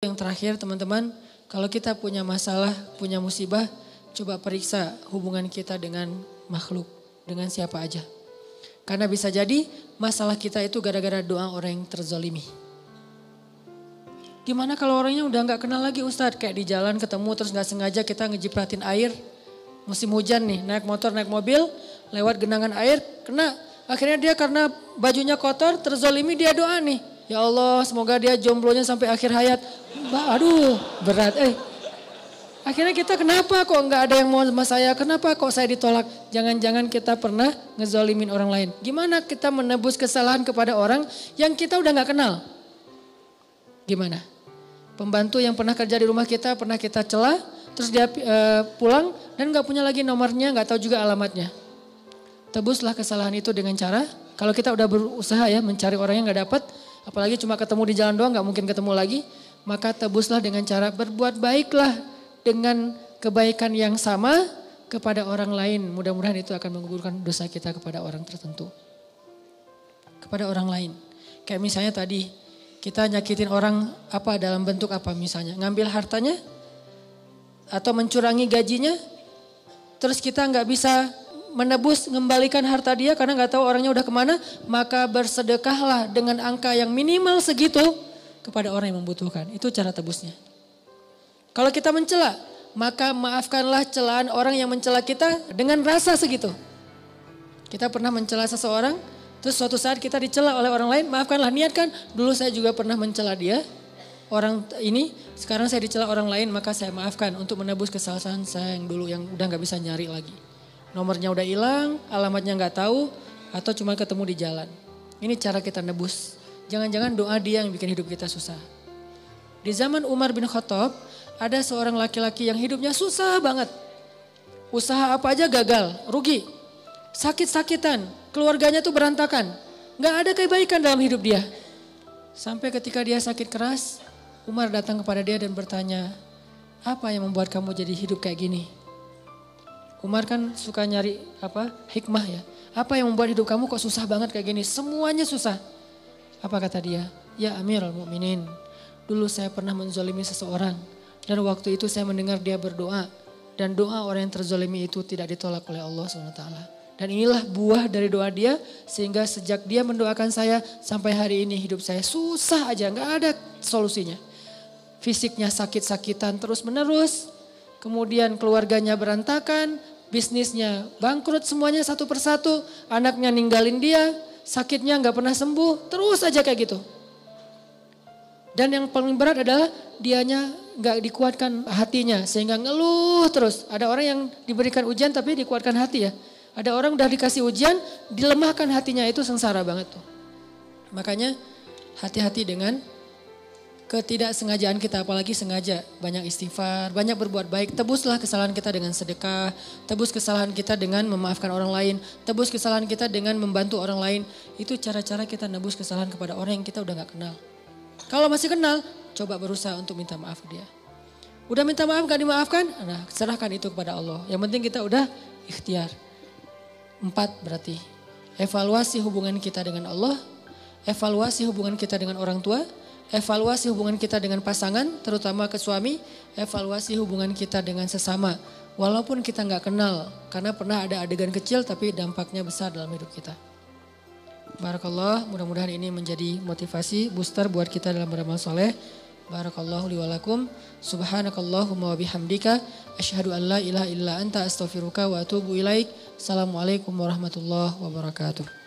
Yang terakhir teman-teman, kalau kita punya masalah, punya musibah, coba periksa hubungan kita dengan makhluk, dengan siapa aja. Karena bisa jadi masalah kita itu gara-gara doa orang yang terzolimi. Gimana kalau orangnya udah nggak kenal lagi Ustadz, kayak di jalan ketemu terus nggak sengaja kita ngejipratin air, musim hujan nih, naik motor, naik mobil, lewat genangan air, kena. Akhirnya dia karena bajunya kotor, terzolimi dia doa nih. Ya Allah semoga dia jomblonya sampai akhir hayat. Aduh berat eh. Akhirnya kita kenapa kok nggak ada yang mau sama saya? Kenapa kok saya ditolak? Jangan-jangan kita pernah ngezolimin orang lain. Gimana kita menebus kesalahan kepada orang yang kita udah nggak kenal? Gimana? Pembantu yang pernah kerja di rumah kita pernah kita celah, terus dia uh, pulang dan nggak punya lagi nomornya, nggak tahu juga alamatnya. Tebuslah kesalahan itu dengan cara kalau kita udah berusaha ya mencari orang yang nggak dapat, apalagi cuma ketemu di jalan doang nggak mungkin ketemu lagi, maka tebuslah dengan cara berbuat baiklah dengan kebaikan yang sama kepada orang lain. Mudah-mudahan itu akan menggugurkan dosa kita kepada orang tertentu. Kepada orang lain. Kayak misalnya tadi kita nyakitin orang apa dalam bentuk apa misalnya. Ngambil hartanya atau mencurangi gajinya. Terus kita nggak bisa menebus mengembalikan harta dia karena nggak tahu orangnya udah ke mana, maka bersedekahlah dengan angka yang minimal segitu kepada orang yang membutuhkan. Itu cara tebusnya. Kalau kita mencela, maka maafkanlah celaan orang yang mencela kita dengan rasa segitu. Kita pernah mencela seseorang, terus suatu saat kita dicela oleh orang lain, maafkanlah niatkan. Dulu saya juga pernah mencela dia, orang ini, sekarang saya dicela orang lain, maka saya maafkan untuk menebus kesalahan saya yang dulu yang udah nggak bisa nyari lagi nomornya udah hilang, alamatnya nggak tahu, atau cuma ketemu di jalan. Ini cara kita nebus. Jangan-jangan doa dia yang bikin hidup kita susah. Di zaman Umar bin Khattab, ada seorang laki-laki yang hidupnya susah banget. Usaha apa aja gagal, rugi. Sakit-sakitan, keluarganya tuh berantakan. Gak ada kebaikan dalam hidup dia. Sampai ketika dia sakit keras, Umar datang kepada dia dan bertanya, apa yang membuat kamu jadi hidup kayak gini? Umar kan suka nyari apa hikmah ya. Apa yang membuat hidup kamu kok susah banget kayak gini? Semuanya susah. Apa kata dia? Ya Amirul Mukminin, dulu saya pernah menzolimi seseorang dan waktu itu saya mendengar dia berdoa dan doa orang yang terzolimi itu tidak ditolak oleh Allah SWT. Dan inilah buah dari doa dia sehingga sejak dia mendoakan saya sampai hari ini hidup saya susah aja nggak ada solusinya. Fisiknya sakit-sakitan terus menerus, kemudian keluarganya berantakan, bisnisnya bangkrut semuanya satu persatu, anaknya ninggalin dia, sakitnya nggak pernah sembuh, terus aja kayak gitu. Dan yang paling berat adalah dianya nggak dikuatkan hatinya sehingga ngeluh terus. Ada orang yang diberikan ujian tapi dikuatkan hati ya. Ada orang udah dikasih ujian, dilemahkan hatinya itu sengsara banget tuh. Makanya hati-hati dengan ketidaksengajaan kita apalagi sengaja banyak istighfar, banyak berbuat baik, tebuslah kesalahan kita dengan sedekah, tebus kesalahan kita dengan memaafkan orang lain, tebus kesalahan kita dengan membantu orang lain. Itu cara-cara kita nebus kesalahan kepada orang yang kita udah gak kenal. Kalau masih kenal, coba berusaha untuk minta maaf ke dia. Udah minta maaf gak dimaafkan? Nah serahkan itu kepada Allah. Yang penting kita udah ikhtiar. Empat berarti. Evaluasi hubungan kita dengan Allah, evaluasi hubungan kita dengan orang tua, evaluasi hubungan kita dengan pasangan, terutama ke suami, evaluasi hubungan kita dengan sesama. Walaupun kita nggak kenal, karena pernah ada adegan kecil tapi dampaknya besar dalam hidup kita. Barakallah, mudah-mudahan ini menjadi motivasi booster buat kita dalam beramal soleh. Barakallahu liwalakum. Subhanakallahumma wa bihamdika. Ashadu an la ilaha illa anta astaghfiruka wa atubu ilaik. Assalamualaikum warahmatullahi wabarakatuh.